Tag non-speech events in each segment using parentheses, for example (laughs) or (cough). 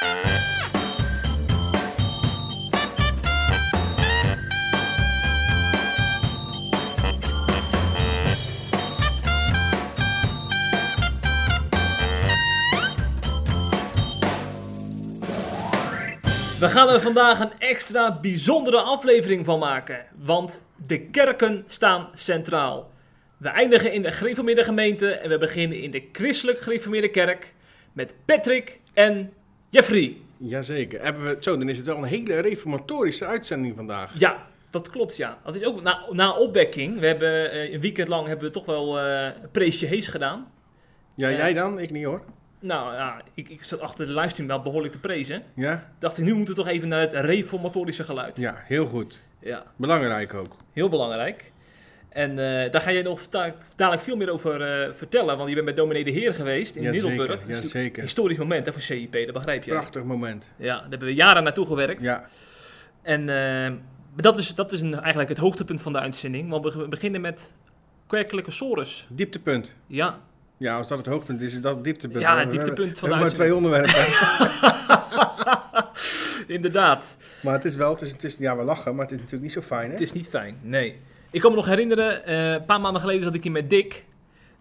We gaan er vandaag een extra bijzondere aflevering van maken, want de kerken staan centraal. We eindigen in de gereformeerde gemeente en we beginnen in de christelijk gereformeerde kerk met Patrick en Jeffrey. Jazeker. Hebben we, zo, dan is het wel een hele reformatorische uitzending vandaag. Ja, dat klopt ja. Dat is ook na, na opwekking. We hebben eh, een weekend lang hebben we toch wel eh preesje hees gedaan. Ja, Ja. jij dan? Ik niet hoor. Nou ja, ik, ik zat achter de livestream wel behoorlijk te prezen. Ja? Dacht ik, nu moeten we toch even naar het reformatorische geluid. Ja, heel goed. Ja. Belangrijk ook. Heel belangrijk. En eh, daar ga jij nog da- dadelijk veel meer over eh, vertellen, want je bent met dominee de Heer geweest in Jazeker, Middelburg. Natuurlijk jazeker. een historisch moment hè, voor CIP, dat begrijp je. Prachtig moment. Ja, daar hebben we jaren naartoe gewerkt. Ja, En eh, dat is, dat is een, eigenlijk het hoogtepunt van de uitzending, want we beginnen met kerkelijke sores. dieptepunt. Ja, Ja, als dat het hoogtepunt is, is dat het dieptepunt. Ja, We het dieptepunt we van de hebben maar twee onderwerpen. (laughs) inderdaad. maar het is wel, het is, het is, ja, we lachen, maar het is natuurlijk niet zo fijn, hè? Het is niet fijn, nee. Ik kan me nog herinneren, eh, een paar maanden geleden zat ik hier met Dick.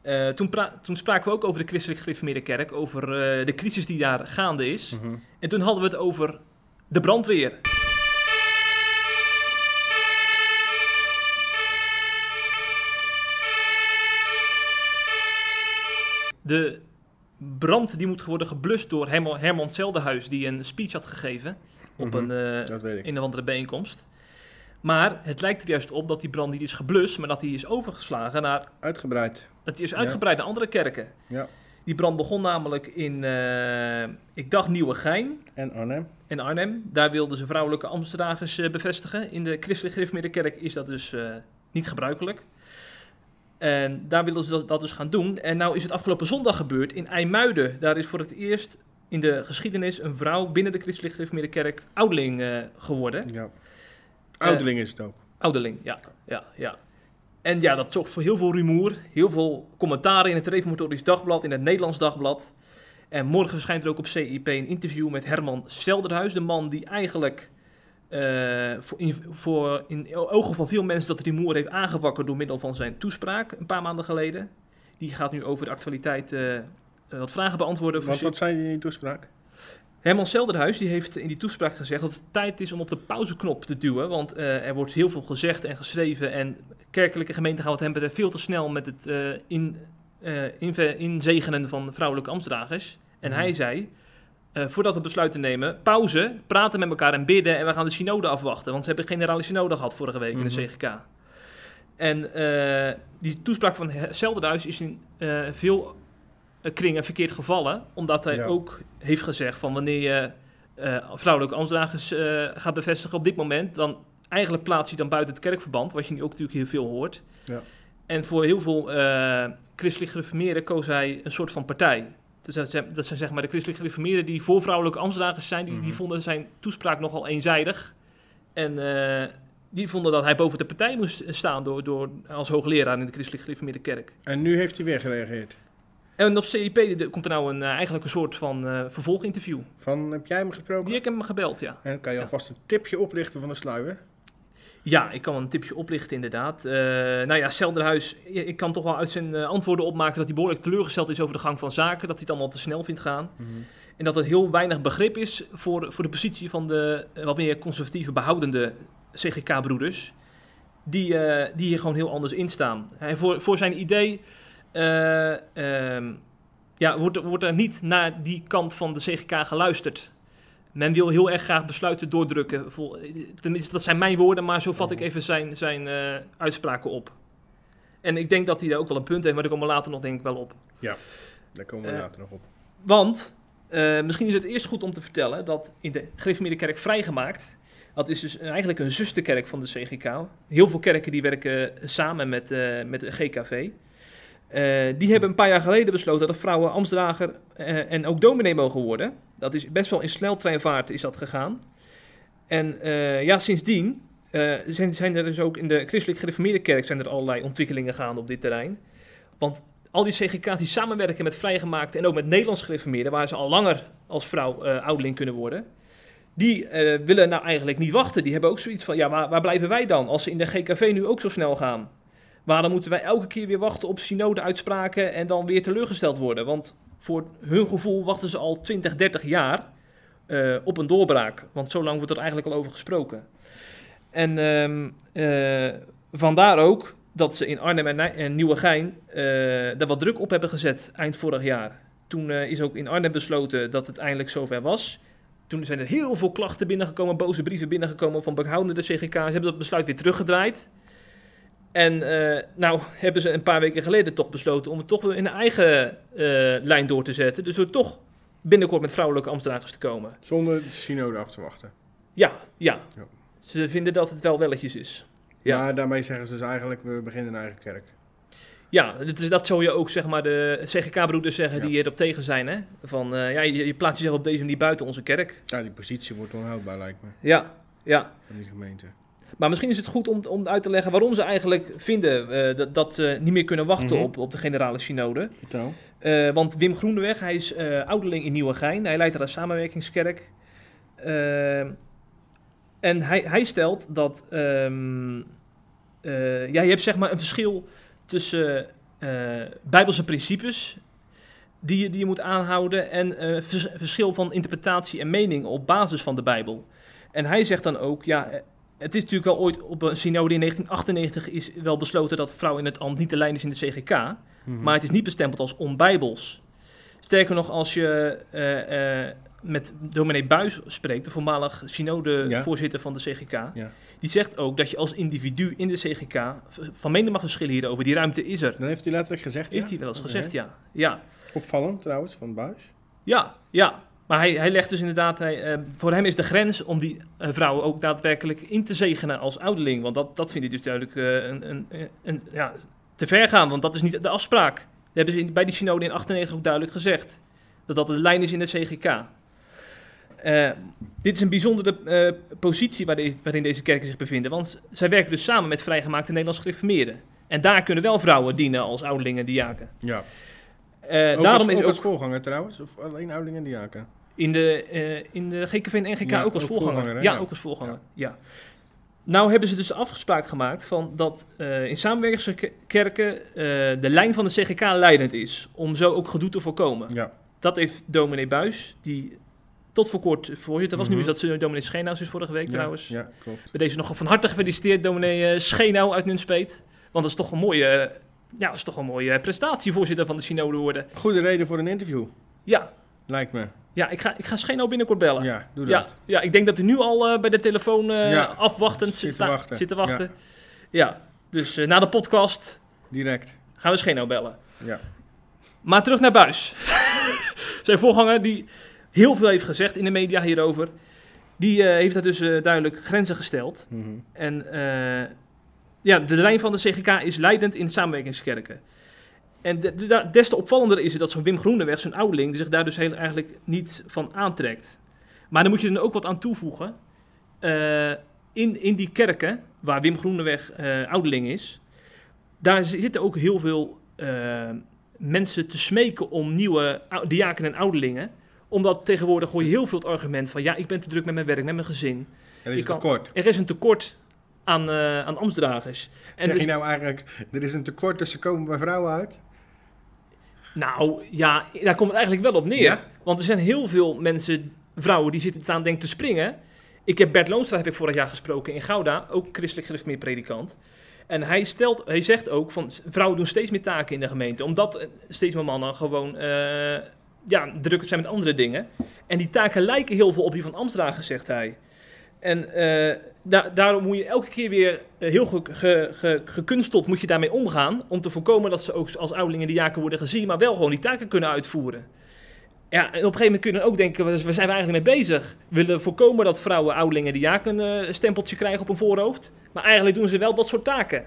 Eh, toen, toen spraken we ook over de christelijk gereformeerde kerk, over eh, de crisis die daar gaande is. Mhm. En toen hadden we het over de brandweer. De brand die moet worden geblust door Herman, Herman Zeldenhuis, die een speech had gegeven op Mhm, een, ik. een of andere bijeenkomst. Maar het lijkt er juist op dat die brand niet is geblust, maar dat die is overgeslagen naar. Uitgebreid. Dat die is Ja. uitgebreid naar andere kerken. Ja. Die brand begon namelijk in, eh, ik dacht Nieuwegein En Arnhem. in Arnhem. Daar wilden ze vrouwelijke ambtsdragers eh, bevestigen. In de christelijk gereformeerde kerk is dat dus eh, niet gebruikelijk. En daar wilden ze dat, dat dus gaan doen. En nou is het afgelopen zondag gebeurd in IJmuiden. Daar is voor het eerst in de geschiedenis een vrouw binnen de christelijk gereformeerde kerk ouderling eh, geworden. Ja. Ouderling is het ook. Ouderling, ja, ja, ja. En ja, dat zorgt voor heel veel rumoer, heel veel commentaren in het Reformatorisch Dagblad, in het Nederlands Dagblad. En morgen verschijnt er ook op CIP een interview met Herman Selderhuis, de man die eigenlijk eh, voor, in, voor in ogen van veel mensen dat rumoer heeft aangewakkerd door middel van zijn toespraak een paar maanden geleden. Die gaat nu over de actualiteit eh, eh, wat vragen beantwoorden. voor wat zei je in die toespraak? Herman Selderhuis die heeft in die toespraak gezegd dat het tijd is om op de pauzeknop te duwen. Want eh, er wordt heel veel gezegd en geschreven. En kerkelijke gemeenten gaan wat hem betreft veel te snel met het eh, in, inve- inzegenen van vrouwelijke ambtsdragers. En Mhm. hij zei, voordat we besluiten nemen, pauze, praten met elkaar en bidden. En we gaan de synode afwachten. Want ze hebben generale synode gehad vorige week in Mhm. de CGK. En die toespraak van Selderhuis is in veel kringen verkeerd gevallen. Omdat hij Ja. ook heeft gezegd van wanneer je eh, vrouwelijke ambtsdragers eh, gaat bevestigen op dit moment, dan eigenlijk plaats je dan buiten het kerkverband, wat je nu ook natuurlijk heel veel hoort. Ja. En voor heel veel eh christelijk gereformeerden koos hij een soort van partij. Dus dat zijn, dat zijn zeg maar de christelijk gereformeerden die voor vrouwelijke ambtsdragers zijn, die, die Mhm. vonden zijn toespraak nogal eenzijdig. En die vonden dat hij boven de partij moest staan door, door, als hoogleraar in de christelijk gereformeerde kerk. En nu heeft hij weer gereageerd. En op CIP de- komt er nou een, eh, eigenlijk een soort van eh, vervolginterview. Van, heb jij hem gesproken? Die heb ik hem gebeld, ja. En kan je Ja. alvast een tipje oplichten van de sluier? Ja, ik kan een tipje oplichten inderdaad. Eh nou ja, Selderhuis, ik kan toch wel uit zijn antwoorden opmaken dat hij behoorlijk teleurgesteld is over de gang van zaken. Dat hij het allemaal te snel vindt gaan. En dat er heel weinig begrip is voor, voor de positie van de wat meer conservatieve behoudende CGK-broeders. Die, die hier gewoon heel anders in staan. Hij, voor, voor zijn idee eh, ehm, ja, wordt, er- wordt er niet naar die kant van de CGK geluisterd. Men wil heel erg graag besluiten doordrukken. Tenminste, dat zijn mijn woorden, maar zo vat ik even zijn, zijn eh, uitspraken op. En ik denk dat hij daar ook wel een punt heeft, maar daar komen we later nog denk ik wel op. Daar komen we Eh, later nog op. Want misschien is het eerst goed om te vertellen dat in de gereformeerde kerk vrijgemaakt. Dat is dus eigenlijk een zusterkerk van de CGK. Heel veel kerken die werken samen met, met de GKV. Eh, die hebben een paar jaar geleden besloten dat vrouwen ambtsdrager eh, en ook dominee mogen worden. Dat is best wel in sneltreinvaart is dat gegaan. En eh, ja, sindsdien zijn, zijn er dus ook in de christelijk gereformeerde kerk zijn er allerlei ontwikkelingen gaande op dit terrein. Want al die CGK's die samenwerken met vrijgemaakte en ook met Nederlands gereformeerden, waar ze al langer als vrouw ouderling kunnen worden, die willen nou eigenlijk niet wachten. Die hebben ook zoiets van, ja, waar blijven wij dan als ze in de GKV nu ook zo snel gaan? Waarom moeten wij elke keer weer wachten op synode-uitspraken en dan weer teleurgesteld worden? Want voor hun gevoel wachten ze al 20, 30 jaar eh, op een doorbraak. Want zo lang wordt er eigenlijk al over gesproken. En ehm, eh, vandaar ook dat ze in Arnhem en, Nij- Nieuwegein eh daar wat druk op hebben gezet eind vorig jaar. Toen is ook in Arnhem besloten dat het eindelijk zover was. Toen zijn er heel veel klachten binnengekomen, boze brieven binnengekomen van behoudende CGK. Ze hebben dat besluit weer teruggedraaid. En eh, nou hebben ze een paar weken geleden toch besloten om het toch weer in een eigen eh, lijn door te zetten. Dus door toch binnenkort met vrouwelijke ambtenaren te komen. Zonder de synode af te wachten. Ja, ja. Ja. Ze vinden dat het wel welletjes is. Ja. Maar daarmee zeggen ze dus eigenlijk, we beginnen een eigen kerk. Ja, dat, dat zou je ook zeg maar de CGK-broeders zeggen Ja. die erop tegen zijn. Hè? Van eh, ja, je, je plaatst jezelf op deze manier buiten onze kerk. Ja, die positie wordt onhoudbaar, lijkt me, Ja, ja. van die gemeente. Maar misschien is het goed om, om uit te leggen waarom ze eigenlijk vinden eh, dat, dat ze niet meer kunnen wachten Mhm. op, op de generale synode. Vertel. Eh, want Wim Groeneweg, hij is eh ouderling in Nieuwegein. Hij leidt daar een samenwerkingskerk. En hij, hij stelt dat... ehm, eh, ja, je hebt zeg maar een verschil tussen bijbelse principes... Die je, die je moet aanhouden en vers- verschil van interpretatie en mening op basis van de Bijbel. En hij zegt dan ook, ja, het is natuurlijk wel ooit op een synode in 1998 is wel besloten dat vrouw in het ambt niet te lijn is in de CGK. Mhm. Maar het is niet bestempeld als onbijbels. Sterker nog, als je eh, eh, met dominee Buis spreekt, de voormalig synode-voorzitter van de CGK, Ja. die zegt ook dat je als individu in de CGK van mening mag verschillen hierover. Die ruimte is er. Dan heeft hij letterlijk gezegd, Heeft ja? hij wel eens gezegd, ja. Ja, Opvallend trouwens, van Buis. ja, ja. Maar hij, hij legt dus inderdaad, hij, eh, voor hem is de grens om die eh, vrouwen ook daadwerkelijk in te zegenen als ouderling. Want dat, dat vindt hij dus duidelijk eh, een, een, een, ja, te ver gaan, want dat is niet de afspraak. Dat hebben ze in- bij die synode in 98 ook duidelijk gezegd. Dat dat de lijn is in de CGK. Dit is een bijzondere positie waar deze- waarin deze kerken zich bevinden. Want zij werken dus samen met vrijgemaakte Nederlands gereformeerden. En daar kunnen wel vrouwen dienen als ouderlingen en diaken. Ja. Daarom als, is ook ook als voorganger trouwens, of alleen ouderling en diaken? In de, eh, in de GKV en NGK Ja, ook als ook voorganger. ja, Ja. ook als voorganger. Ja. Nou hebben ze dus de afspraak gemaakt van dat eh, in samenwerkingskerken eh, de lijn van de CGK leidend is. Om zo ook gedoe te voorkomen. Ja. Dat heeft dominee Buis, die tot voor kort voorzitter was. Nu Mhm. is dat ze dominee Scheenhuis is vorige week ja, trouwens. Ja, klopt. Bij deze nog van harte gefeliciteerd dominee uh, Scheenau uit Nunspeet. Want dat is toch een mooie, ja, dat is toch een mooie prestatie voorzitter van de synode worden. Goede reden voor een interview, Ja, lijkt me. Ja ik, ga, ik ga Scheenau binnenkort bellen. Ja, doe dat. ja, ik denk dat hij nu al eh, bij de telefoon eh, Ja, afwachtend zit te wachten. zit te wachten. Ja, dus eh, na de podcast Direct. gaan we Scheno bellen. Ja. Maar terug naar Buis. (laughs) Zijn voorganger, die heel veel heeft gezegd in de media hierover, die heeft daar dus duidelijk grenzen gesteld. Mhm. En ja, de lijn van de CGK is leidend in samenwerkingskerken. En de- de- des te opvallender is het dat zo'n Wim Groeneweg, zo'n ouderling, die zich daar dus heel, eigenlijk niet van aantrekt. Maar dan moet je er ook wat aan toevoegen. Eh, in, in die kerken, waar Wim Groeneweg eh ouderling is, daar zitten ook heel veel eh, mensen te smeken om nieuwe diaken en ouderlingen. Omdat tegenwoordig hoor je heel veel het argument van, ja, ik ben te druk met mijn werk, met mijn gezin. Er is een kan- tekort. Er is een tekort aan, eh aan ambtsdragers. En zeg dus- je nou eigenlijk, er is een tekort, dus ze komen bij vrouwen uit? Nou ja, daar komt het eigenlijk wel op neer. Ja? Want er zijn heel veel mensen, vrouwen, die zitten staan denken te springen. Ik heb Bert Loonstra heb ik vorig jaar gesproken in Gouda, ook christelijk gereformeerd predikant. En hij, stelt, hij zegt ook van vrouwen doen steeds meer taken in de gemeente. Omdat eh, steeds meer mannen gewoon eh, ja, druk zijn met andere dingen. En die taken lijken heel veel op die van Amstdragen, zegt hij. En eh, da- daarom moet je elke keer weer eh, heel ge- ge- ge- gekunsteld moet je daarmee omgaan. Om te voorkomen dat ze ook als ouderlingen die jaken worden gezien, maar wel gewoon die taken kunnen uitvoeren. Ja, en op een gegeven moment kun je dan ook denken, waar zijn we eigenlijk mee bezig? We willen voorkomen dat vrouwen ouderlingen die jaken eh, een stempeltje krijgen op hun voorhoofd. Maar eigenlijk doen ze wel dat soort taken.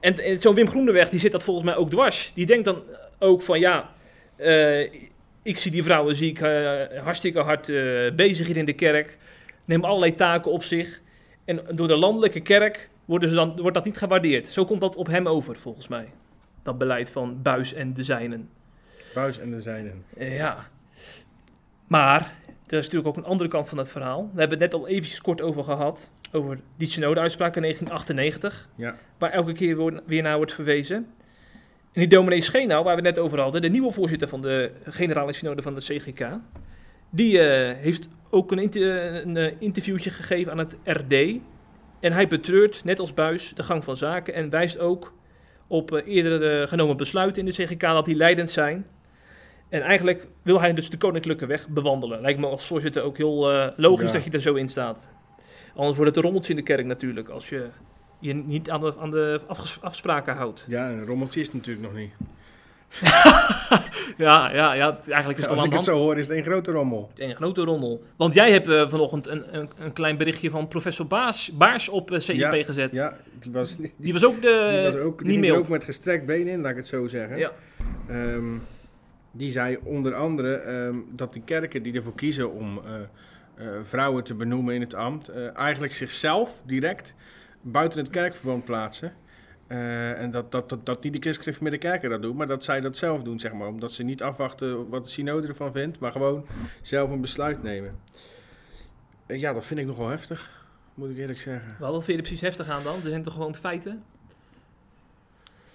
En, zo'n Wim Groeneweg, die zit dat volgens mij ook dwars. Die denkt dan ook van, ja, eh, ik zie die vrouwen zie ik, eh, hartstikke hard eh, bezig hier in de kerk. Nemen allerlei taken op zich. En door de landelijke kerk worden ze dan, wordt dat niet gewaardeerd. Zo komt dat op hem over, volgens mij. Dat beleid van Buis en de zijnen. Buis en de zijnen. Eh, ja. Maar, er is natuurlijk ook een andere kant van het verhaal. We hebben het net al eventjes kort over gehad. Over die Synode-uitspraak in 1998. Ja. Waar elke keer weer- weer naar wordt verwezen. En die dominee Schenau, waar we het net over hadden. De nieuwe voorzitter van de generale synode van de CGK. Die eh, heeft ook een, inter- een eh, interviewtje gegeven aan het RD. En hij betreurt, net als Buis, de gang van zaken. En wijst ook op eh, eerder eh, genomen besluiten in de CGK dat die leidend zijn. En eigenlijk wil hij dus de koninklijke weg bewandelen. Lijkt me als voorzitter ook heel eh, logisch Ja. dat je er zo in staat. Anders wordt het een rommeltje in de kerk natuurlijk. Als je je niet aan de, aan de afspraken houdt. Ja, een rommeltje is het natuurlijk nog niet. (laughs) Ja, ja, ja eigenlijk is het Als al ik het zo hoor, is het een grote rommel. Een grote rommel. Want jij hebt eh, vanochtend een, een, een klein berichtje van professor Baas, Baars op eh, CIP Ja, gezet. Ja, die was, die, Die was ook, de, was ook, die ging mild. ook met gestrekt been in, laat ik het zo zeggen. Ja. Ehm, die zei onder andere ehm, dat de kerken die ervoor kiezen om eh, vrouwen te benoemen in het ambt, eigenlijk zichzelf direct buiten het kerkverband plaatsen. Eh, en dat, dat, dat, dat niet de christelijke gereformeerde kerken dat doen, maar dat zij dat zelf doen, zeg maar. Omdat ze niet afwachten wat de synode ervan vindt, maar gewoon zelf een besluit nemen. Eh, ja, dat vind ik nogal heftig, moet ik eerlijk zeggen. Wat vind je er precies heftig aan dan? Er zijn toch gewoon feiten?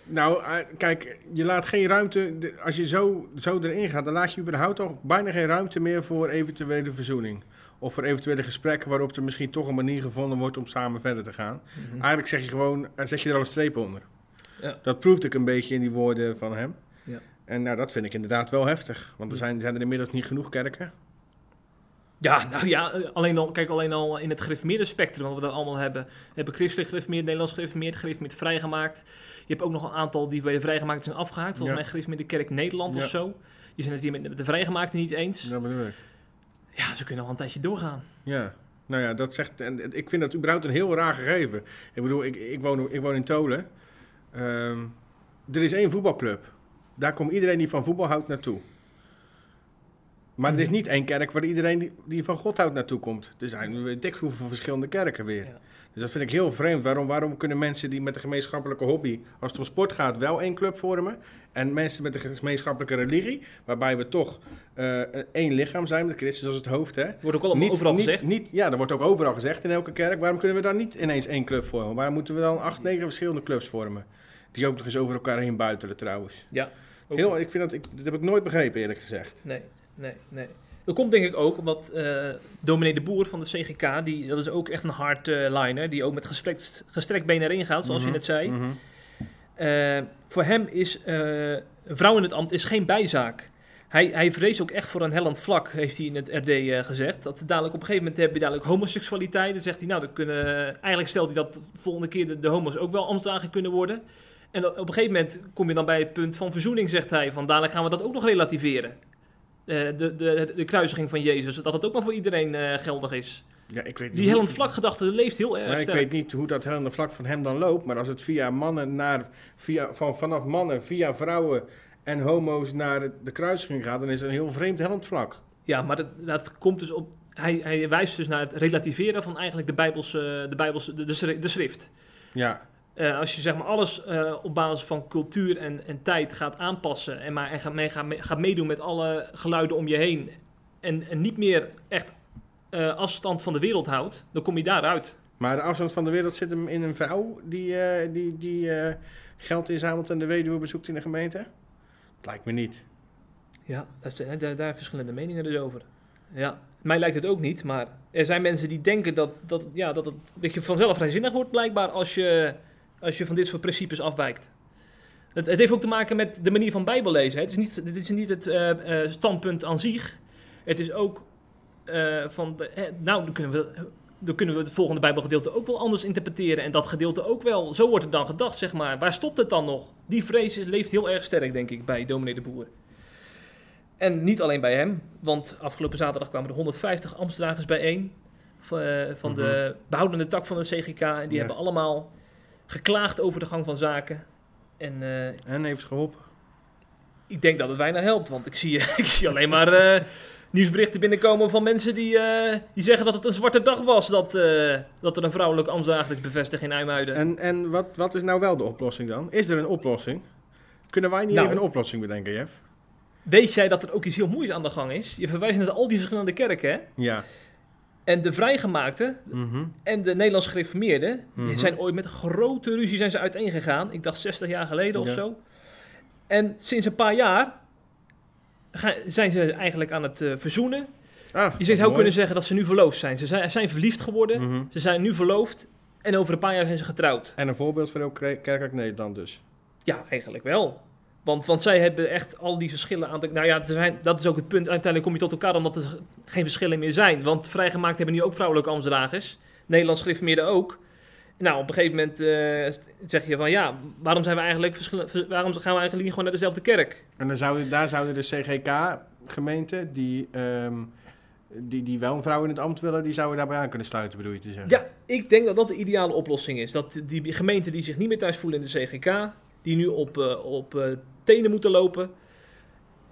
Nou, eh, kijk, je laat geen ruimte. Als je zo, zo erin gaat, dan laat je überhaupt toch bijna geen ruimte meer voor eventuele verzoening. Of voor eventuele gesprekken waarop er misschien toch een manier gevonden wordt om samen verder te gaan. Eigenlijk zeg je gewoon, eh, zet je er al een streep onder. Ja. Dat proefde ik een beetje in die woorden van hem. Ja. En nou, dat vind ik inderdaad wel heftig. Want er zijn, zijn er inmiddels niet genoeg kerken. Ja, nou ja, eh, alleen al, kijk alleen al in het gereformeerde spectrum, wat we dan allemaal hebben. We hebben christelijk gereformeerd, Nederlands gereformeerd, gereformeerd vrijgemaakt. Je hebt ook nog een aantal die bij de vrijgemaakt zijn afgehaakt. Volgens Ja. mij gereformeerde kerk Nederland Ja. of zo. Die zijn het hier met de vrijgemaakte niet eens. Dat bedoel ik. Ja, ze kunnen al een tijdje doorgaan. Ja, nou ja, dat zegt. En ik vind dat überhaupt een heel raar gegeven. Ik bedoel, ik, ik, woon, ik woon in Tolen. Ehm, er is één voetbalclub. Daar komt iedereen die van voetbal houdt naartoe. Maar er is niet één kerk waar iedereen die, die van God houdt naartoe komt. Er zijn weet ik hoeveel verschillende kerken weer. Ja. Dus dat vind ik heel vreemd. Waarom, waarom kunnen mensen die met een gemeenschappelijke hobby, als het om sport gaat, wel één club vormen? En mensen met een gemeenschappelijke religie, waarbij we toch eh, één lichaam zijn, met Christus als het hoofd, hè? Wordt ook allemaal overal niet, gezegd. Niet, ja, dat wordt ook overal gezegd in elke kerk. Waarom kunnen we dan niet ineens één club vormen? Waarom moeten we dan acht, negen verschillende clubs vormen? Die ook nog eens over elkaar heen buitelen trouwens. Ja. Heel, ik vind dat, ik, dat heb ik nooit begrepen eerlijk gezegd. Nee, nee, nee. Dat komt denk ik ook omdat eh dominee de Boer van de CGK, die, dat is ook echt een hardliner, die ook met gestrekt, gestrekt been erin gaat, zoals Mhm, je net zei. mhm. Eh, voor hem is eh, een vrouw in het ambt is geen bijzaak. Hij, hij vreest ook echt voor een hellend vlak, heeft hij in het RD gezegd. Dat dadelijk op een gegeven moment heb je dadelijk homoseksualiteit. Dan zegt hij, nou, dan kunnen, eigenlijk stelt hij dat de volgende keer de, de homo's ook wel ambtsdagen kunnen worden. En op een gegeven moment kom je dan bij het punt van verzoening, zegt hij. Van dadelijk gaan we dat ook nog relativeren. Eh, de, de, de kruisiging van Jezus, dat het ook maar voor iedereen eh, geldig is. Ja, ik weet niet Die hellend vlak gedachte leeft heel erg Maar ik weet niet hoe dat hellende vlak van hem dan loopt. Maar als het via mannen naar, via, van, vanaf mannen via vrouwen en homo's naar de kruisiging gaat, dan is het een heel vreemd hellend vlak. Ja, maar dat, dat komt dus op. Hij, hij wijst dus naar het relativeren van eigenlijk de Bijbelse, de, Bijbelse, de, de schrift. Ja, Eh, als je zeg maar alles eh, op basis van cultuur en, en tijd gaat aanpassen en, maar, en gaat, mee, gaat, mee- gaat meedoen met alle geluiden om je heen en, en niet meer echt eh, afstand van de wereld houdt, dan kom je daaruit. maar de afstand van de wereld zit hem in een vrouw die, eh, die, die eh, geld inzamelt en de weduwe bezoekt in de gemeente? Dat lijkt me niet. Ja, daar, daar zijn verschillende meningen dus over. Ja, mij lijkt het ook niet, maar er zijn mensen die denken dat, dat, ja, dat, het, dat je vanzelf vrijzinnig wordt blijkbaar als je, als je van dit soort principes afwijkt. Het, het heeft ook te maken met de manier van bijbellezen. hè. Het is niet, dit is niet het eh, eh, standpunt aan zich. Het is ook eh, van, nou, dan kunnen, we, dan kunnen we het volgende bijbelgedeelte ook wel anders interpreteren. En dat gedeelte ook wel. Zo wordt het dan gedacht, zeg maar. Waar stopt het dan nog? Die vrees leeft heel erg sterk, denk ik, bij dominee de Boer. En niet alleen bij hem, want afgelopen zaterdag kwamen er 150 Amsterdagers bijeen. Van, van de behoudende tak van de CGK. En die Ja. hebben allemaal geklaagd over de gang van zaken. En eh, En heeft geholpen? ik denk dat het weinig helpt, want ik zie, (laughs) ik zie alleen maar eh, nieuwsberichten binnenkomen van mensen die, eh, die zeggen dat het een zwarte dag was. Dat, dat er een vrouwelijk Amsterdagelijks bevestigd in IJmuiden. En, en wat, wat is nou wel de oplossing dan? Is er een oplossing? Kunnen wij niet Nou. even een oplossing bedenken, Jeff? Weet jij dat er ook iets heel moeilijks aan de gang is? Je verwijst naar al die verschillende kerken, hè? Ja. En de vrijgemaakten Mhm. en de Nederlands gereformeerden, die Mhm. zijn ooit met grote ruzie zijn ze uiteengegaan. Ik dacht 60 jaar geleden of zo. En sinds een paar jaar zijn ze eigenlijk aan het eh, verzoenen. Ah, Je zou mooi. kunnen zeggen dat ze nu verloofd zijn. Ze zijn, zijn verliefd geworden, Mhm. ze zijn nu verloofd en over een paar jaar zijn ze getrouwd. En een voorbeeld van heel kerkelijk Nederland dus. Ja, eigenlijk wel. Want, want zij hebben echt al die verschillen aan de... Nou ja, zijn- dat is ook het punt. Uiteindelijk kom je tot elkaar omdat er geen verschillen meer zijn. Want vrijgemaakt hebben nu ook vrouwelijke ambtsdragers. Nederlands gereformeerden ook. Nou, op een gegeven moment eh, zeg je van ja, waarom zijn we eigenlijk waarom gaan we eigenlijk niet gewoon naar dezelfde kerk? En dan zouden, daar zouden de CGK-gemeenten, die, ehm, die, die wel een vrouw in het ambt willen, die zouden daarbij aan kunnen sluiten, bedoel je te zeggen? Ja, ik denk dat dat de ideale oplossing is. Dat die gemeenten die zich niet meer thuis voelen in de CGK, die nu op, eh, op eh, tenen moeten lopen,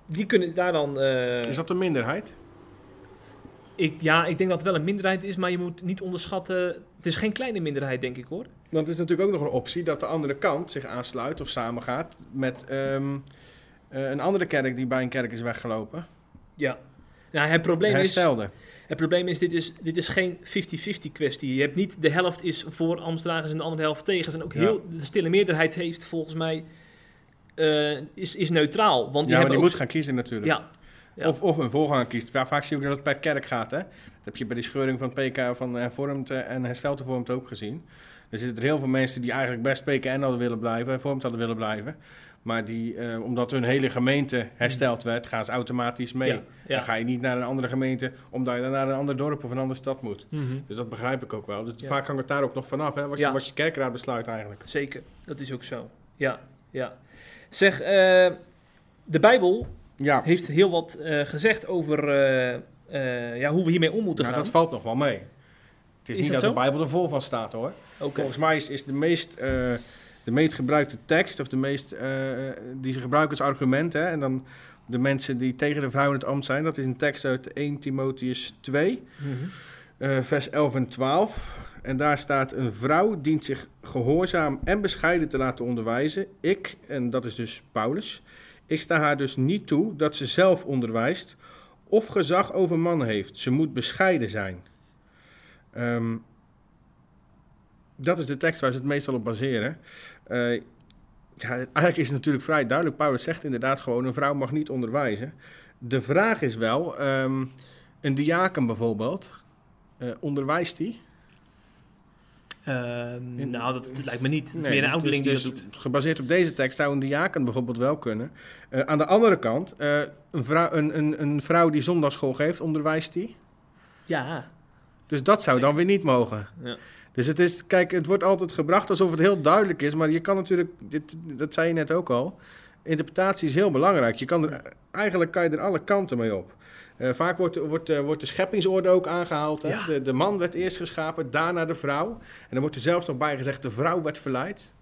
die kunnen daar dan... eh, Is dat een minderheid? ik, ja, ik denk dat het wel een minderheid is, maar je moet niet onderschatten... Het is geen kleine minderheid, denk ik hoor. Want het is natuurlijk ook nog een optie dat de andere kant zich aansluit of samengaat met ehm, eh, een andere kerk die bij een kerk is weggelopen. Ja. Nou, het probleem is... Het probleem is, dit is, dit is geen 50-50 kwestie. Je hebt niet de helft is voor Amstdragers en de andere helft tegen. En ook Ja. heel, de stille meerderheid heeft volgens mij, eh, is, is neutraal. Want die Ja, maar die ook- moet gaan kiezen natuurlijk. Ja, ja. Of, of een voorganger kiest. Va- Vaak zie je ook dat het per kerk gaat. Hè? Dat heb je bij die scheuring van PK van hervormd eh, en hersteld hervormd ook gezien. Er zitten er heel veel mensen die eigenlijk best PKN hadden willen blijven, hervormd hadden willen blijven. Maar die, eh, omdat hun hele gemeente hersteld werd, gaan ze automatisch mee. Ja, ja. Dan ga je niet naar een andere gemeente, omdat je dan naar een ander dorp of een andere stad moet. Mhm. Dus dat begrijp ik ook wel. Dus Ja. vaak hangt het daar ook nog vanaf, hè? Wat, je, wat je kerkraad besluit eigenlijk. Zeker, dat is ook zo. Ja, ja. Zeg, eh, de Bijbel Ja, heeft heel wat eh, gezegd over ja, hoe we hiermee om moeten nou, gaan. dat valt nog wel mee. Het is, Is niet dat de Bijbel er vol van staat hoor. Volgens mij is, is de, meest, de meest gebruikte tekst, of de meest, eh, die ze gebruiken als argument, hè, en dan de mensen die tegen de vrouw in het ambt zijn, dat is een tekst uit 1 Timotheus 2, Mhm. eh, vers 11 en 12. En daar staat: Een vrouw dient zich gehoorzaam en bescheiden te laten onderwijzen. Ik, en dat is dus Paulus, ik sta haar dus niet toe dat ze zelf onderwijst of gezag over mannen heeft. Ze moet bescheiden zijn. Ehm, dat is de tekst waar ze het meestal op baseren. Ja, eigenlijk is het natuurlijk vrij duidelijk. Paulus zegt inderdaad gewoon: een vrouw mag niet onderwijzen. De vraag is wel: ehm, een diaken bijvoorbeeld, eh, onderwijst die? Ehm, In- nou, dat, dat lijkt me niet. Het is Nee, meer een dus- ouderling dus- die dat doet. dus Gebaseerd op deze tekst zou een diaken bijvoorbeeld wel kunnen. Eh, aan de andere kant, een, vrouw, een, een, een vrouw die zondagschool geeft, onderwijst die? Ja. Dus dat zou dan weer niet mogen. Ja. Dus het is, kijk, het wordt altijd gebracht alsof het heel duidelijk is, maar je kan natuurlijk, dit, dat zei je net ook al, interpretatie is heel belangrijk. Je kan er, eigenlijk kan je er alle kanten mee op. Eh, vaak wordt, wordt, eh, wordt de scheppingsorde ook aangehaald. Hè? Ja. De, de man werd eerst geschapen, daarna de vrouw. En dan wordt er zelfs nog bij gezegd, de vrouw werd verleid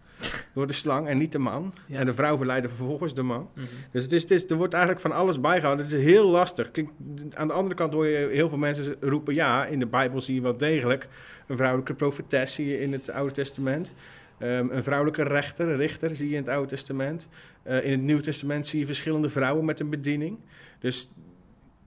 door de slang en niet de man. Ja. En de vrouw verleidde vervolgens de man. Mhm. Dus het is, het is, er wordt eigenlijk van alles bijgehouden. Het is heel lastig. Kijk, aan de andere kant hoor je heel veel mensen roepen... ja, in de Bijbel zie je wel degelijk een vrouwelijke profetes zie je in het Oude Testament. Ehm, een vrouwelijke rechter, een richter, zie je in het Oude Testament. Eh, in het Nieuwe Testament zie je verschillende vrouwen met een bediening. Dus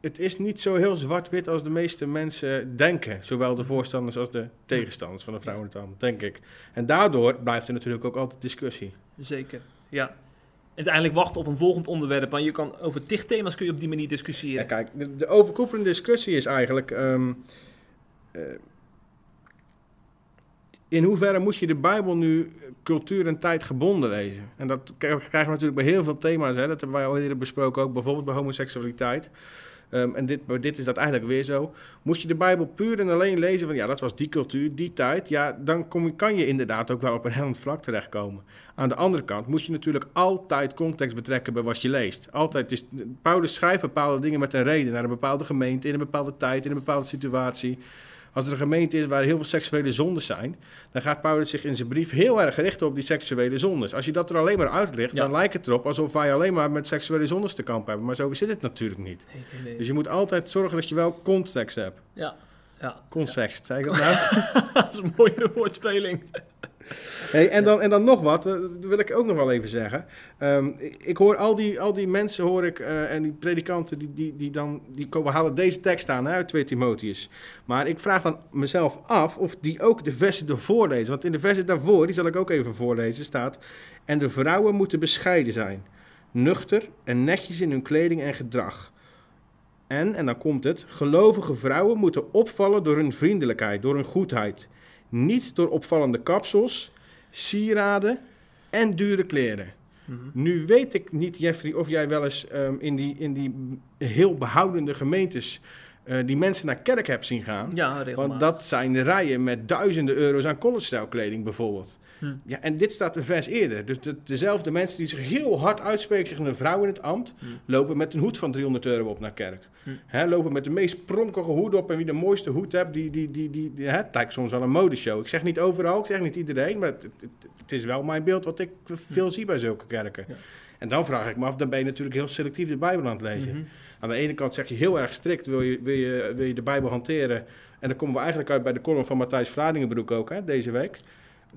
het is niet zo heel zwart-wit als de meeste mensen denken. Zowel de voorstanders als de tegenstanders van de vrouw in het ambt, denk ik. En daardoor blijft er natuurlijk ook altijd discussie. Zeker, ja. Uiteindelijk wachten op een volgend onderwerp. Want je kan over tig thema's kun je op die manier Ja, discussiëren. kijk, de, de overkoepelende discussie is eigenlijk... ehm, eh, in hoeverre moet je de Bijbel nu cultuur en tijd gebonden lezen? En dat krijgen we natuurlijk bij heel veel thema's. Hè? Dat hebben wij al eerder besproken, ook bijvoorbeeld bij homoseksualiteit. Ehm, en dit, dit is dat eigenlijk weer zo. Moet je de Bijbel puur en alleen lezen van ja, dat was die cultuur, die tijd. Ja, dan kom kan je inderdaad ook wel op een hellend vlak terechtkomen. Aan de andere kant moet je natuurlijk altijd context betrekken bij wat je leest. Altijd is, Paulus schrijft bepaalde dingen met een reden naar een bepaalde gemeente, in een bepaalde tijd, in een bepaalde situatie. Als er een gemeente is waar heel veel seksuele zondes zijn, dan gaat Paulus zich in zijn brief heel erg richten op die seksuele zondes. Als je dat er alleen maar uitricht, Ja. dan lijkt het erop alsof wij alleen maar met seksuele zondes te kampen hebben. Maar zo zit het natuurlijk niet. Nee, nee, nee. Dus je moet altijd zorgen dat je wel context hebt. Ja, ja. Context, zei ik (laughs) dat nou? dat is een mooie woordspeling. Hey, en, dan, en dan nog wat, eh, dat wil ik ook nog wel even zeggen. Ehm, ik, hoor al die, al die mensen, hoor ik, eh, en die predikanten, die, die, die dan, die komen, halen deze tekst aan hè, uit 2 Timotheus. Maar ik vraag dan mezelf af of die ook de versen ervoor lezen. Want in de versen daarvoor, die zal ik ook even voorlezen, staat... En de vrouwen moeten bescheiden zijn, nuchter en netjes in hun kleding en gedrag. En, en dan komt het, gelovige vrouwen moeten opvallen door hun vriendelijkheid, door hun goedheid. Niet door opvallende kapsels, sieraden en dure kleren. Mhm. Nu weet ik niet, Jeffrey, of jij wel eens ehm, in, die, in die heel behoudende gemeentes eh, die mensen naar kerk hebt zien gaan. Ja, regelmatig. Want dat zijn rijen met duizenden euro's aan college kleding bijvoorbeeld. Hm. Ja, en dit staat een vers eerder. Dus de- dezelfde mensen die zich heel hard uitspreken tegen een vrouw in het ambt, Hm. lopen met een hoed van 300 euro op naar kerk. Hm. Lopen met de meest pronkelige hoed op en wie de mooiste hoed hebt, die, die, die, die, het lijkt soms wel een modeshow. Ik zeg niet overal, ik zeg niet iedereen, maar het, het, is wel mijn beeld wat ik veel zie bij zulke kerken. Ja. En dan vraag ik me af, dan ben je natuurlijk heel selectief de Bijbel aan het lezen. Mhm. Aan de ene kant zeg je heel erg strikt, wil je, wil je, wil je de Bijbel hanteren. En dan komen we eigenlijk uit bij de column van Matthijs Vladingenbroek ook, hè, deze week.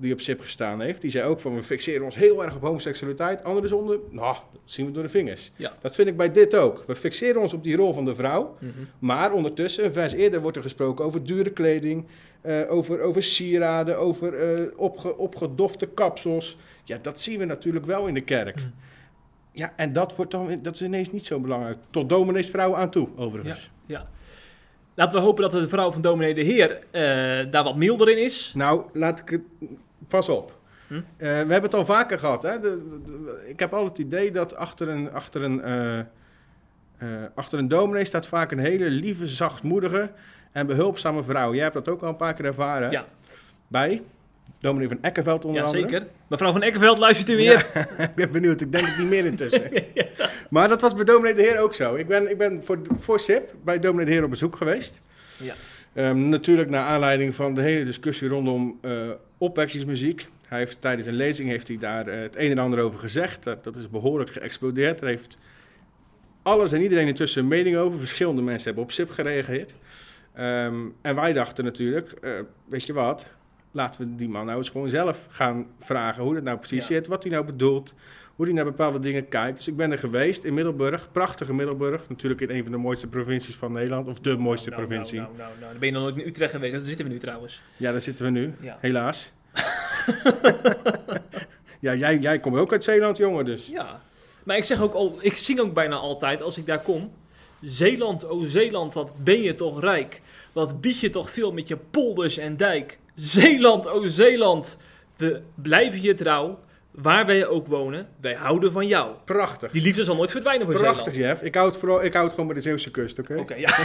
Die op SIP gestaan heeft. Die zei ook van, we fixeren ons heel erg op homoseksualiteit. Andere zonden, nou, dat zien we door de vingers. Ja. Dat vind ik bij dit ook. We fixeren ons op die rol van de vrouw. Mhm. Maar ondertussen, een vers eerder, wordt er gesproken over dure kleding. eh, over, over sieraden, over eh, opge, opgedofte kapsels. Ja, dat zien we natuurlijk wel in de kerk. Mhm. Ja, en dat, wordt dan, dat is ineens niet zo belangrijk. Tot domineesvrouwen aan toe, overigens. Ja. Laten we hopen dat de vrouw van dominee de Heer eh, daar wat milder in is. Nou, laat ik het... Pas op. Hm? Eh, we hebben het al vaker gehad. Hè? De, de- ik heb al het idee dat achter een, achter, een, eh, eh, achter een dominee staat vaak een hele lieve, zachtmoedige en behulpzame vrouw. Jij hebt dat ook al een paar keer ervaren. Ja. Bij dominee van Ekkerveld onder Ja, andere. zeker. Mevrouw van Ekkerveld, luistert u weer? (laughs) ik ben benieuwd, ik denk het niet meer intussen. (laughs) Maar dat was bij dominee de Heer ook zo. Ik ben, ik ben voor, voor SIP bij dominee de Heer op bezoek geweest. Ja. Ehm, natuurlijk naar aanleiding van de hele discussie rondom opwekkingsmuziek. Hij heeft, tijdens een lezing heeft hij daar eh, het een en ander over gezegd. Dat, dat is behoorlijk geëxplodeerd. Er heeft alles en iedereen intussen een mening over. Verschillende mensen hebben op SIP gereageerd. Ehm, en wij dachten natuurlijk, eh, weet je wat, laten we die man nou eens gewoon zelf gaan vragen hoe dat nou precies Ja. zit, wat hij nou bedoelt, hoe hij naar bepaalde dingen kijkt. Dus ik ben er geweest in Middelburg, prachtige Middelburg, natuurlijk in een van de mooiste provincies van Nederland, of de mooiste Nou, nou, provincie. Nou, nou, nou, dan ben je nog nooit in Utrecht geweest. Daar zitten we nu trouwens. Ja, daar zitten we nu, Ja. helaas. (laughs) ja, jij, jij komt ook uit Zeeland, jongen, dus. Ja. Maar ik zeg ook al, ik zing ook bijna altijd als ik daar kom. Zeeland, o Zeeland, wat ben je toch rijk. Wat bied je toch veel met je polders en dijk. Zeeland, o Zeeland, we blijven je trouw. Waar wij ook wonen, wij houden van jou. Prachtig. Die liefde zal nooit verdwijnen voor Prachtig, Zeeland. Jeff. Ik houd, het vooral, ik houd het gewoon bij de Zeeuwse kust, oké? Oké, ja.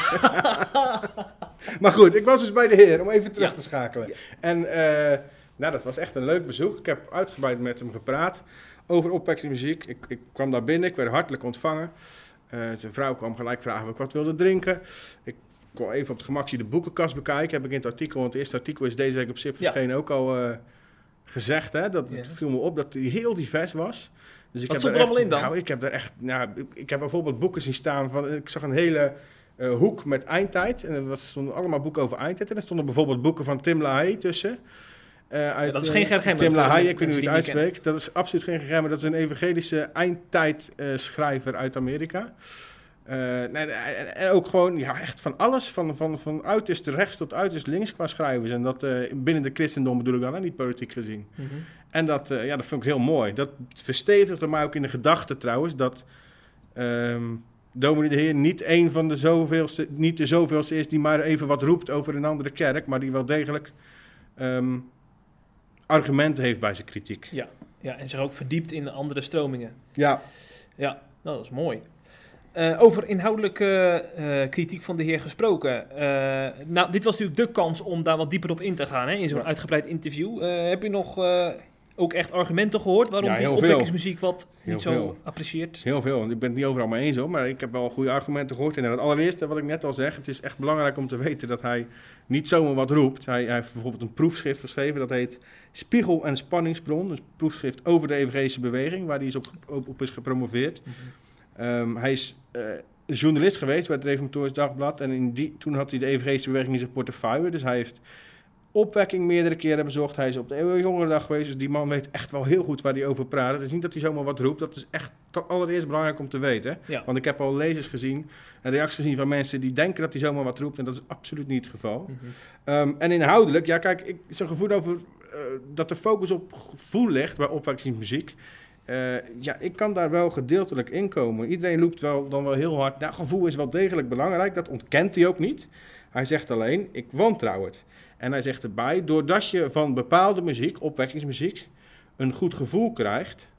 (laughs) Maar goed, ik was dus bij de heer, om even terug Ja. te schakelen. En eh, nou, dat was echt een leuk bezoek. Ik heb uitgebreid met hem gepraat over opwekkingsmuziek. Ik, ik kwam daar binnen, ik werd hartelijk ontvangen. Eh, zijn vrouw kwam gelijk vragen of ik wat wilde drinken. Ik kon even op het gemakje de boekenkast bekijken. Heb ik in het artikel, want het eerste artikel is deze week op SIP Ja. verschenen, ook al eh, gezegd. Hè, dat het Ja. viel me op dat hij heel divers was. Dus ik Wat heb stond er allemaal in dan? Nou, ik heb daar echt, nou, ik, ik heb bijvoorbeeld boeken zien staan van, ik zag een hele eh, hoek met eindtijd. En er was- stonden allemaal boeken over eindtijd. En er stonden bijvoorbeeld boeken van Tim LaHaye tussen. Eh, uit, dat is geen Ger Gemmer, Tim LaHaye, ik weet niet hoe je het die uitspreekt. Dat is absoluut geen Ger Gemmer. Dat is een evangelische eindtijdschrijver uit Amerika. Eh, en, ook gewoon ja, echt van alles, van, van, van uiterst rechts tot uiterst links qua schrijvers. En dat eh, binnen de christendom bedoel ik dan, hè, niet politiek gezien. Mhm. En dat, eh, ja, dat vond ik heel mooi. Dat verstevigde mij ook in de gedachte trouwens dat ehm Dominee de Heer niet een van de zoveelste, niet de zoveelste is die maar even wat roept over een andere kerk, maar die wel degelijk ehm, argumenten heeft bij zijn kritiek. Ja, en zich ook verdiept in andere stromingen. Ja, Ja, nou, dat is mooi. Eh, over inhoudelijke eh, kritiek van de heer gesproken. Eh, nou, dit was natuurlijk de kans om daar wat dieper op in te gaan hè, in zo'n Ja. uitgebreid interview. Heb je nog ook echt argumenten gehoord waarom Ja, die opwekkingsmuziek wat Heel niet zo veel. apprecieert? heel veel. Want ik ben het niet overal mee eens hoor, maar ik heb wel goede argumenten gehoord. En het allereerste wat ik net al zeg, het is echt belangrijk om te weten dat hij niet zomaar wat roept. Hij, hij heeft bijvoorbeeld een proefschrift geschreven, dat heet Spiegel en Spanningsbron. Een proefschrift over de evangelische beweging, waar hij is op, op, op is gepromoveerd. Ehm, hij is eh, journalist geweest bij het Reformatorisch Dagblad. En in die, toen had hij de evangelische beweging in zijn portefeuille. Dus hij heeft opwekking meerdere keren bezocht. Hij is op de jongerendag geweest. Dus die man weet echt wel heel goed waar hij over praat. Het is niet dat hij zomaar wat roept. Dat is echt allereerst belangrijk om te weten. Ja. Want ik heb al lezers gezien en reacties gezien van mensen die denken dat hij zomaar wat roept. En dat is absoluut niet het geval. Mhm. Ehm, en inhoudelijk, ja, kijk, ik, zijn gevoel over eh, dat de focus op gevoel ligt bij opwekkingsmuziek. Eh, ja, ik kan daar wel gedeeltelijk in komen. Iedereen roept wel dan wel heel hard. Nou, gevoel is wel degelijk belangrijk. Dat ontkent hij ook niet. Hij zegt alleen, ik wantrouw het. En hij zegt erbij, doordat je van bepaalde muziek, opwekkingsmuziek, een goed gevoel krijgt,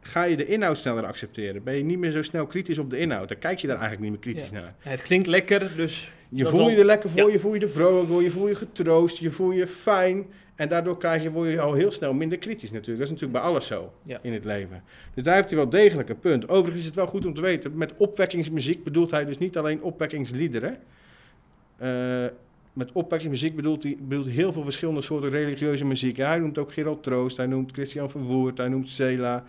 ga je de inhoud sneller accepteren. Ben je niet meer zo snel kritisch op de inhoud. Dan kijk je daar eigenlijk niet meer kritisch naar. Ja, het klinkt lekker, dus Je voel je er lekker voor, ja. je voel je er vrolijk door, je voel je getroost, je voel je fijn. En daardoor krijg je, word je al heel snel minder kritisch natuurlijk. Dat is natuurlijk bij alles zo Ja. in het leven. Dus daar heeft hij wel degelijk een punt. Overigens is het wel goed om te weten, met opwekkingsmuziek bedoelt hij dus niet alleen opwekkingsliederen. Eh, met opwekkingsmuziek bedoelt hij, bedoelt heel veel verschillende soorten religieuze muziek. Ja, hij noemt ook Gerald Troost, hij noemt Christian Verwoerd, hij noemt Sela.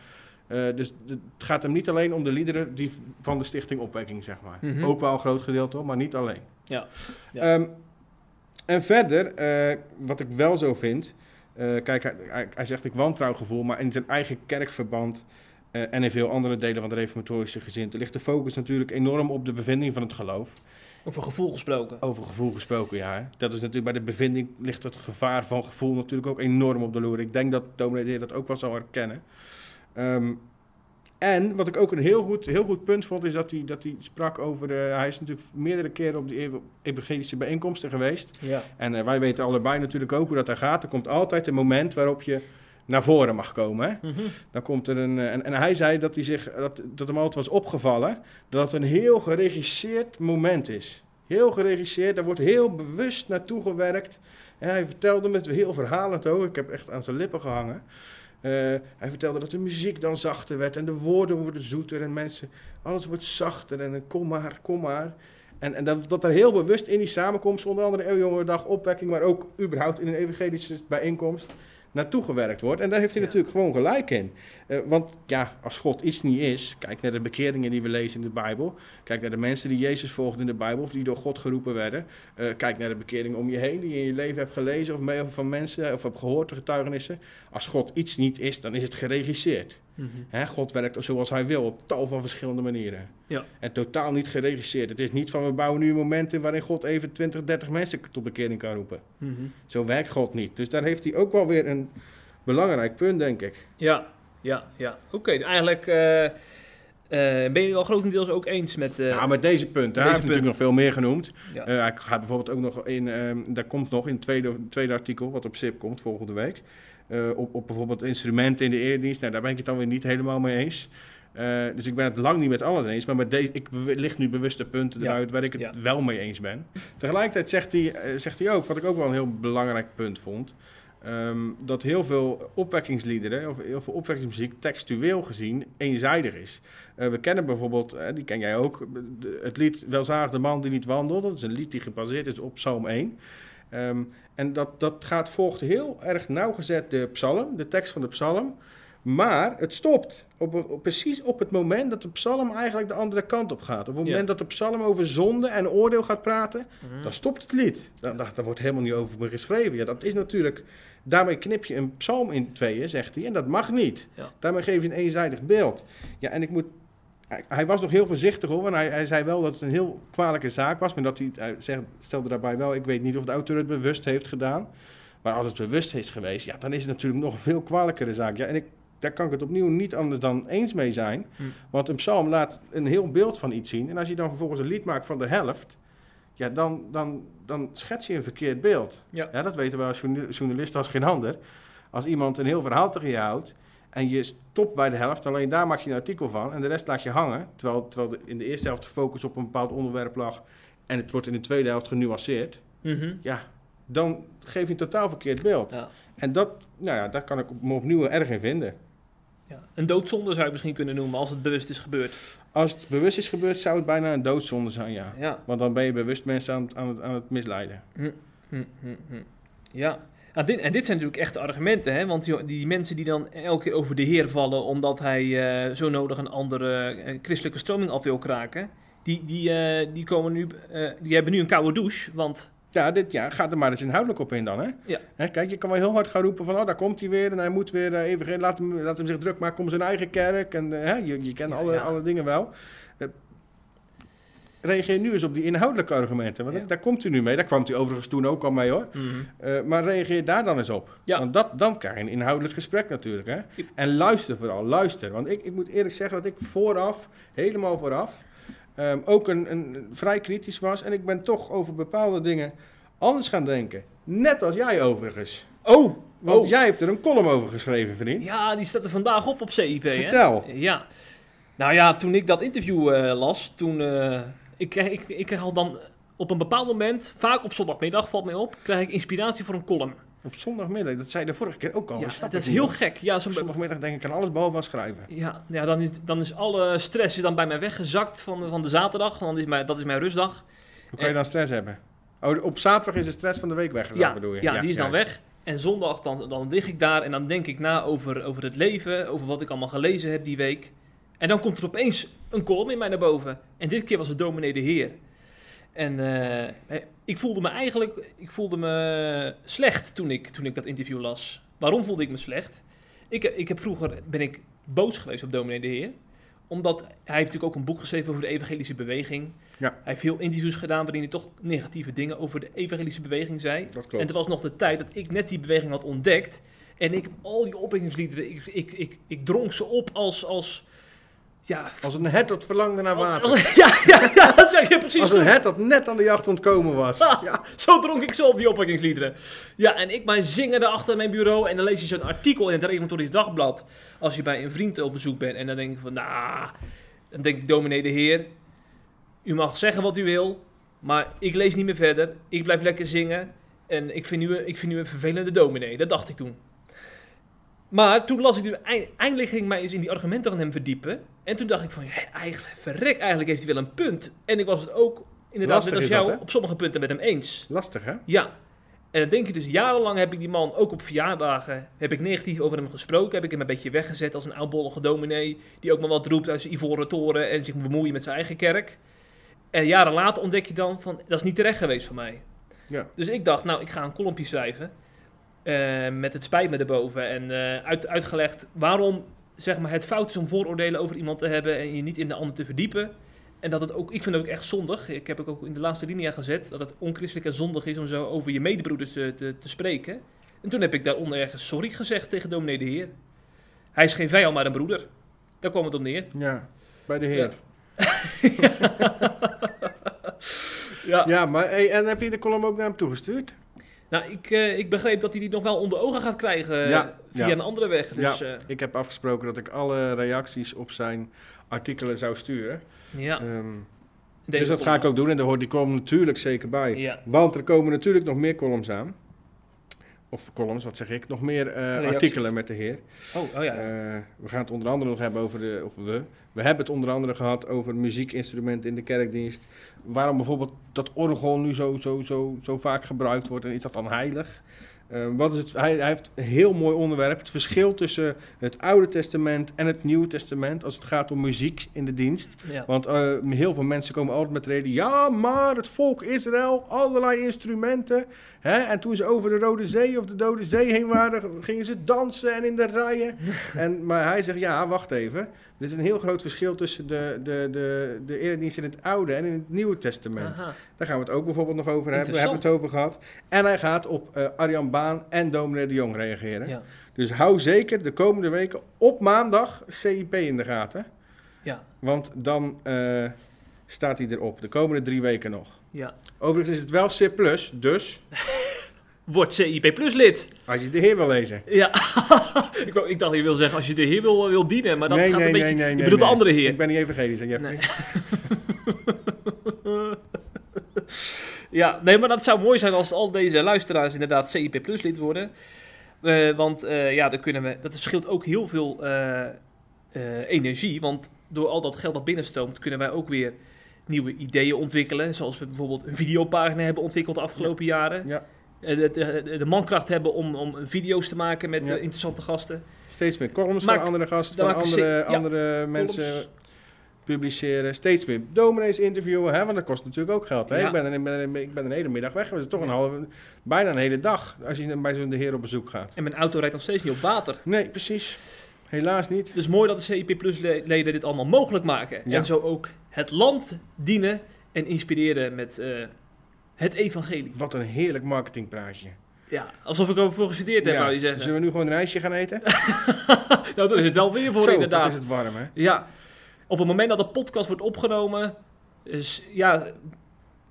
Eh, dus het gaat hem niet alleen om de liederen die van de stichting Opwekking, zeg maar. Mhm. Ook wel een groot gedeelte, hoor, maar niet alleen. Ja. Ja. Ehm, en verder, eh, wat ik wel zo vind... eh, kijk, hij, hij, hij zegt ik wantrouwgevoel, maar in zijn eigen kerkverband... eh, en in veel andere delen van de reformatorische gezinte... ligt de focus natuurlijk enorm op de bevinding van het geloof. over gevoel gesproken. Over gevoel gesproken, ja. hè. Dat is natuurlijk bij de bevinding ligt het gevaar van gevoel natuurlijk ook enorm op de loer. Ik denk dat dominee dat ook wel zou herkennen. Ehm, en wat ik ook een heel goed, heel goed punt vond, is dat hij, dat hij sprak over... eh, hij is natuurlijk meerdere keren op die ev- evangelische bijeenkomsten geweest. Ja. En eh, wij weten allebei natuurlijk ook hoe dat er gaat. Er komt altijd een moment waarop je naar voren mag komen. Hè? Mhm. Dan komt er een, eh, en, en hij zei dat, hij zich, dat, dat hem altijd was opgevallen dat het een heel geregisseerd moment is. Heel geregisseerd, daar wordt heel bewust naartoe gewerkt. En hij vertelde met heel verhalend ook, ik heb echt aan zijn lippen gehangen. Eh, hij vertelde dat de muziek dan zachter werd en de woorden worden zoeter en mensen, alles wordt zachter en kom maar, kom maar. En, en dat, dat er heel bewust in die samenkomst, onder andere Eeuwjongerendag, opwekking, maar ook überhaupt in een evangelische bijeenkomst, naartoe gewerkt wordt. En daar heeft hij Ja. natuurlijk gewoon gelijk in. Eh, want ja, als God iets niet is, kijk naar de bekeringen die we lezen in de Bijbel. Kijk naar de mensen die Jezus volgden in de Bijbel of die door God geroepen werden. Eh, kijk naar de bekeringen om je heen die je in je leven hebt gelezen of mee van mensen of hebt gehoord, de getuigenissen. Als God iets niet is, dan is het geregisseerd. Mhm. Hè, God werkt zoals hij wil, op tal van verschillende manieren. Ja. En totaal niet geregisseerd. Het is niet van we bouwen nu een moment in waarin God even 20, 30 mensen tot bekering kan roepen. Mhm. Zo werkt God niet. Dus daar heeft hij ook wel weer een belangrijk punt, denk ik. Ja, ja, ja. Oké, eigenlijk eh, eh, ben je het wel grotendeels ook eens met... eh, ja, met deze punten. Hij heeft natuurlijk nog veel meer genoemd. ja. Hij gaat bijvoorbeeld ook nog in, ehm, daar komt nog in het tweede, tweede artikel, wat op SIP komt volgende week, op, op bijvoorbeeld instrumenten in de eredienst. Nou, daar ben ik het dan weer niet helemaal mee eens. Dus ik ben het lang niet met alles eens, maar met deze, ik licht nu bewuste punten Ja. eruit waar ik het Ja. wel mee eens ben. Tegelijkertijd zegt hij, zegt hij ook, wat ik ook wel een heel belangrijk punt vond, ehm, dat heel veel opwekkingsliederen, of heel veel opwekkingsmuziek, textueel gezien eenzijdig is. Eh, we kennen bijvoorbeeld, eh, die ken jij ook, het lied Welzalig de man die niet wandelt. Dat is een lied die gebaseerd is op Psalm 1. Ehm, en dat, dat gaat, volgt heel erg nauwgezet de psalm, de tekst van de psalm. Maar het stopt op, op- precies op het moment dat de psalm eigenlijk de andere kant op gaat. Op het Ja. moment dat de psalm over zonde en oordeel gaat praten, Mhm. dan stopt het lied. Dan, dan, daar wordt helemaal niet over me geschreven. Ja, dat is natuurlijk, daarmee knip je een psalm in tweeën, zegt hij. En dat mag niet. Ja. Daarmee geef je een eenzijdig beeld. Ja, en ik moet hij, was nog heel voorzichtig hoor, want hij, hij zei wel dat het een heel kwalijke zaak was. Maar dat hij, hij zegt, stelde daarbij wel, ik weet niet of de auteur het bewust heeft gedaan. Maar als het bewust is geweest, ja, dan is het natuurlijk nog een veel kwalijkere zaak. Ja, en ik, daar kan ik het opnieuw niet anders dan eens mee zijn. Hm. Want een psalm laat een heel beeld van iets zien. En als je dan vervolgens een lied maakt van de helft, ja, dan, dan, dan schets je een verkeerd beeld. Ja. dat weten we als journa- journalisten als geen ander. Als iemand een heel verhaal tegen je houdt en je stopt bij de helft, alleen daar maak je een artikel van en de rest laat je hangen. Terwijl, terwijl de- in de eerste helft de focus op een bepaald onderwerp lag en het wordt in de tweede helft genuanceerd. Mhm. Ja, dan geef je een totaal verkeerd beeld. Ja. En dat, nou ja, daar kan ik me opnieuw erg in vinden. Ja. Een doodzonde zou je misschien kunnen noemen als het bewust is gebeurd. Als het bewust is gebeurd, zou het bijna een doodzonde zijn, ja. Ja. Want dan ben je bewust mensen aan het, aan het, aan het misleiden. Hm, hm, hm. Ja. Ah, dit, en dit zijn natuurlijk echte argumenten, hè? want die, die mensen die dan elke keer over de Heer vallen omdat hij eh, zo nodig een andere eh, christelijke stroming af wil kraken, die, die, eh, die, komen nu, die hebben nu een koude douche, want Ja, dit jaar gaat er maar eens inhoudelijk op in dan, hè? Ja. Hè, kijk, je kan wel heel hard gaan roepen van, oh, daar komt hij weer en hij moet weer eh, even, laat hem, laat hem zich druk maken om zijn eigen kerk. En eh, hè, je, je kent Ja, alle, ja. alle dingen wel. Eh, reageer nu eens op die inhoudelijke argumenten, want Ja. daar komt u nu mee. Daar kwam u overigens toen ook al mee, hoor. Mhm. Maar reageer daar dan eens op. Ja. Want dat, dan krijg je een inhoudelijk gesprek natuurlijk. Hè? En luister vooral, luister. Want ik, ik moet eerlijk zeggen dat ik vooraf, helemaal vooraf, ehm, ook een, een, vrij kritisch was. En ik ben toch over bepaalde dingen anders gaan denken. Net als jij overigens. Oh, Want oh. jij hebt er een column over geschreven, vriend. Ja, die staat er vandaag op op CIP. Hè? Vertel. Ja. Nou ja, toen ik dat interview eh, las, toen... eh, ik, ik, ik krijg al dan op een bepaald moment, vaak op zondagmiddag valt mij op, krijg ik inspiratie voor een column. Op zondagmiddag, dat zei je de vorige keer ook al. ja, dat is heel gek. Ja, Op zondagmiddag denk ik aan alles behalve aan schrijven. Ja, ja dan, is, dan is alle stress is dan bij mij weggezakt van, van de zaterdag. Want dat is mijn, dat is mijn rustdag. Hoe kan je dan stress hebben? Oh, op zaterdag is de stress van de week weggezakt, Ja, bedoel je? ja, die is dan weg. En zondag dan, dan lig ik daar en dan denk ik na over, over het leven, over wat ik allemaal gelezen heb die week. En dan komt er opeens een column in mij naar boven. En dit keer was het dominee de Heer. En eh, ik voelde me eigenlijk ik voelde me slecht toen ik, toen ik dat interview las. Waarom voelde ik me slecht? Ik, ik heb vroeger ben ik boos geweest op dominee de Heer. Omdat hij heeft natuurlijk ook een boek geschreven over de evangelische beweging. Ja. Hij heeft veel interviews gedaan waarin hij toch negatieve dingen over de evangelische beweging zei. Dat En het was nog de tijd dat ik net die beweging had ontdekt. En ik al die opwekkingsliederen, ik, ik, ik, ik dronk ze op als, als ja, Als een hert dat verlangde naar water. als- (laughs) ja, ja, ja, dat zeg je precies. Als een hert dat net aan de jacht ontkomen was. Ah. Ja. Zo dronk ik zo op die opwekkingsliederen. Ja, en ik maar zingen daar achter mijn bureau. En dan lees je zo'n artikel in het Reformatorisch Dagblad. Als je bij een vriend op bezoek bent. En dan denk ik van, nou... Dan denk ik, dominee de heer. U mag zeggen wat u wil. Maar ik lees niet meer verder. Ik blijf lekker zingen. En ik vind u, ik vind u een vervelende dominee. Dat dacht ik toen. Maar toen las ik nu... eind- Eindelijk ging ik mij eens in die argumenten van hem verdiepen. En toen dacht ik van, ja, eigenlijk, verrek, eigenlijk heeft hij wel een punt. En ik was het ook, inderdaad, Lastig net als is dat, jou, op sommige punten met hem eens. Lastig, hè? Ja. En dan denk je dus, jarenlang heb ik die man, ook op verjaardagen, heb ik negatief over hem gesproken. Heb ik hem een beetje weggezet als een oudbollige dominee, die ook maar wat roept uit zijn ivoren toren en zich moet bemoeien met zijn eigen kerk. En jaren later ontdek je dan van, dat is niet terecht geweest voor mij. Ja. Dus ik dacht, nou, ik ga een kolompje schrijven. Eh, met het spijt me erboven. En eh, uit, uitgelegd waarom zeg maar, het fout is om vooroordelen over iemand te hebben en je niet in de ander te verdiepen. En dat het ook, ik vind het ook echt zondig. Ik heb het ook in de laatste linia gezet. Dat het onchristelijk en zondig is om zo over je medebroeders te, te, te spreken. En toen heb ik daaronder ergens sorry gezegd tegen dominee de Heer. Hij is geen vijand, maar een broeder. Daar kwam het op neer. Ja, bij de heer. Ja. (laughs) Ja, maar hey, en heb je de column ook naar hem toegestuurd? Nou, ik, eh, ik begreep dat hij die nog wel onder ogen gaat krijgen eh, Ja, via ja. een andere weg. Dus ja, Ik heb afgesproken dat ik alle reacties op zijn artikelen zou sturen. ja. Ehm, dus dat ga ik ook doen en daar hoort die column natuurlijk zeker bij. Ja. Want er komen natuurlijk nog meer columns aan. Of columns, wat zeg ik? Nog meer eh, artikelen met de heer. Oh, oh ja. Eh, we gaan het onder andere nog hebben over de. Of we. We hebben het onder andere gehad over muziekinstrumenten in de kerkdienst. Waarom bijvoorbeeld dat orgel nu zo, zo, zo, zo vaak gebruikt wordt en is dat dan heilig? Eh, wat is het, hij, hij heeft een heel mooi onderwerp. Het verschil tussen het Oude Testament en het Nieuwe Testament als het gaat om muziek in de dienst. ja. Want eh, heel veel mensen komen altijd met de reden: ja, maar het volk Israël, allerlei instrumenten. Hè? En toen ze over de Rode Zee of de Dode Zee heen waren, gingen ze dansen en in de rijen. (laughs) en, maar hij zegt: ja, wacht even. Er is een heel groot verschil tussen de, de, de, de eredienst in het Oude en in het Nieuwe Testament. Aha. Daar gaan we het ook bijvoorbeeld nog over hebben. We hebben het over gehad. En hij gaat op eh, Arjan Baan en Dominee de Jong reageren. Ja. Dus hou zeker de komende weken op maandag CIP in de gaten. Ja. Want dan eh, staat hij erop. De komende drie weken nog. ja. Overigens is het wel C+, dus (laughs) Word CIP Plus lid. als je de heer wil lezen. Ja. (laughs) ik, wou- ik dacht, je wil zeggen als je de heer wil, wil dienen, maar dat nee, gaat nee, een beetje... nee, nee, je bedoelt de andere heer. Ik ben niet evangelisch, hè, Jeffrey? Nee. (laughs) ja, nee, maar dat zou mooi zijn als al deze luisteraars inderdaad CIP Plus lid worden. Eh, want eh, ja, dan kunnen we, dat scheelt ook heel veel eh, energie. Want door al dat geld dat binnenstroomt, kunnen wij ook weer nieuwe ideeën ontwikkelen. Zoals we bijvoorbeeld een videopagina hebben ontwikkeld de afgelopen jaren. Ja, de, de, de mankracht hebben om, om video's te maken met Ja. eh, interessante gasten. steeds meer columns Maak- van andere gasten, van andere, ja, andere mensen. publiceren. Steeds meer dominees interviewen, hè, want dat kost natuurlijk ook geld. Hè? Ja. Ik, ben, ik, ben, ik ben een hele middag weg geweest. Toch een halve, bijna een hele dag als je bij zo'n de heer op bezoek gaat. En mijn auto rijdt nog steeds niet op water. Nee, precies. Helaas niet. Dus mooi dat de CIP Plus leden dit allemaal mogelijk maken. En zo ook het land dienen en inspireren met eh, het evangelie. Wat een heerlijk marketingpraatje. Ja, alsof ik ervoor gestudeerd heb, Ja, wou je zeggen. Zullen we nu gewoon een ijsje gaan eten? (laughs) nou, daar is het wel weer voor Zo, inderdaad. wat is het warm, hè? Ja, op het moment dat de podcast wordt opgenomen, is ja,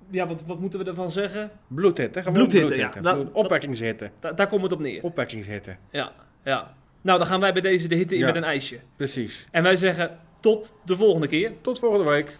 ja wat, wat moeten we ervan zeggen? Bloedhitte, gewoon Bloedhitte, bloedhitte. ja. Dat- Bloed- Opwekkingshitte. Da- daar komt het op neer. Opwekkingshitte. Ja, ja. Nou, dan gaan wij bij deze de hitte in Ja. met een ijsje. Precies. En wij zeggen tot de volgende keer. Tot volgende week.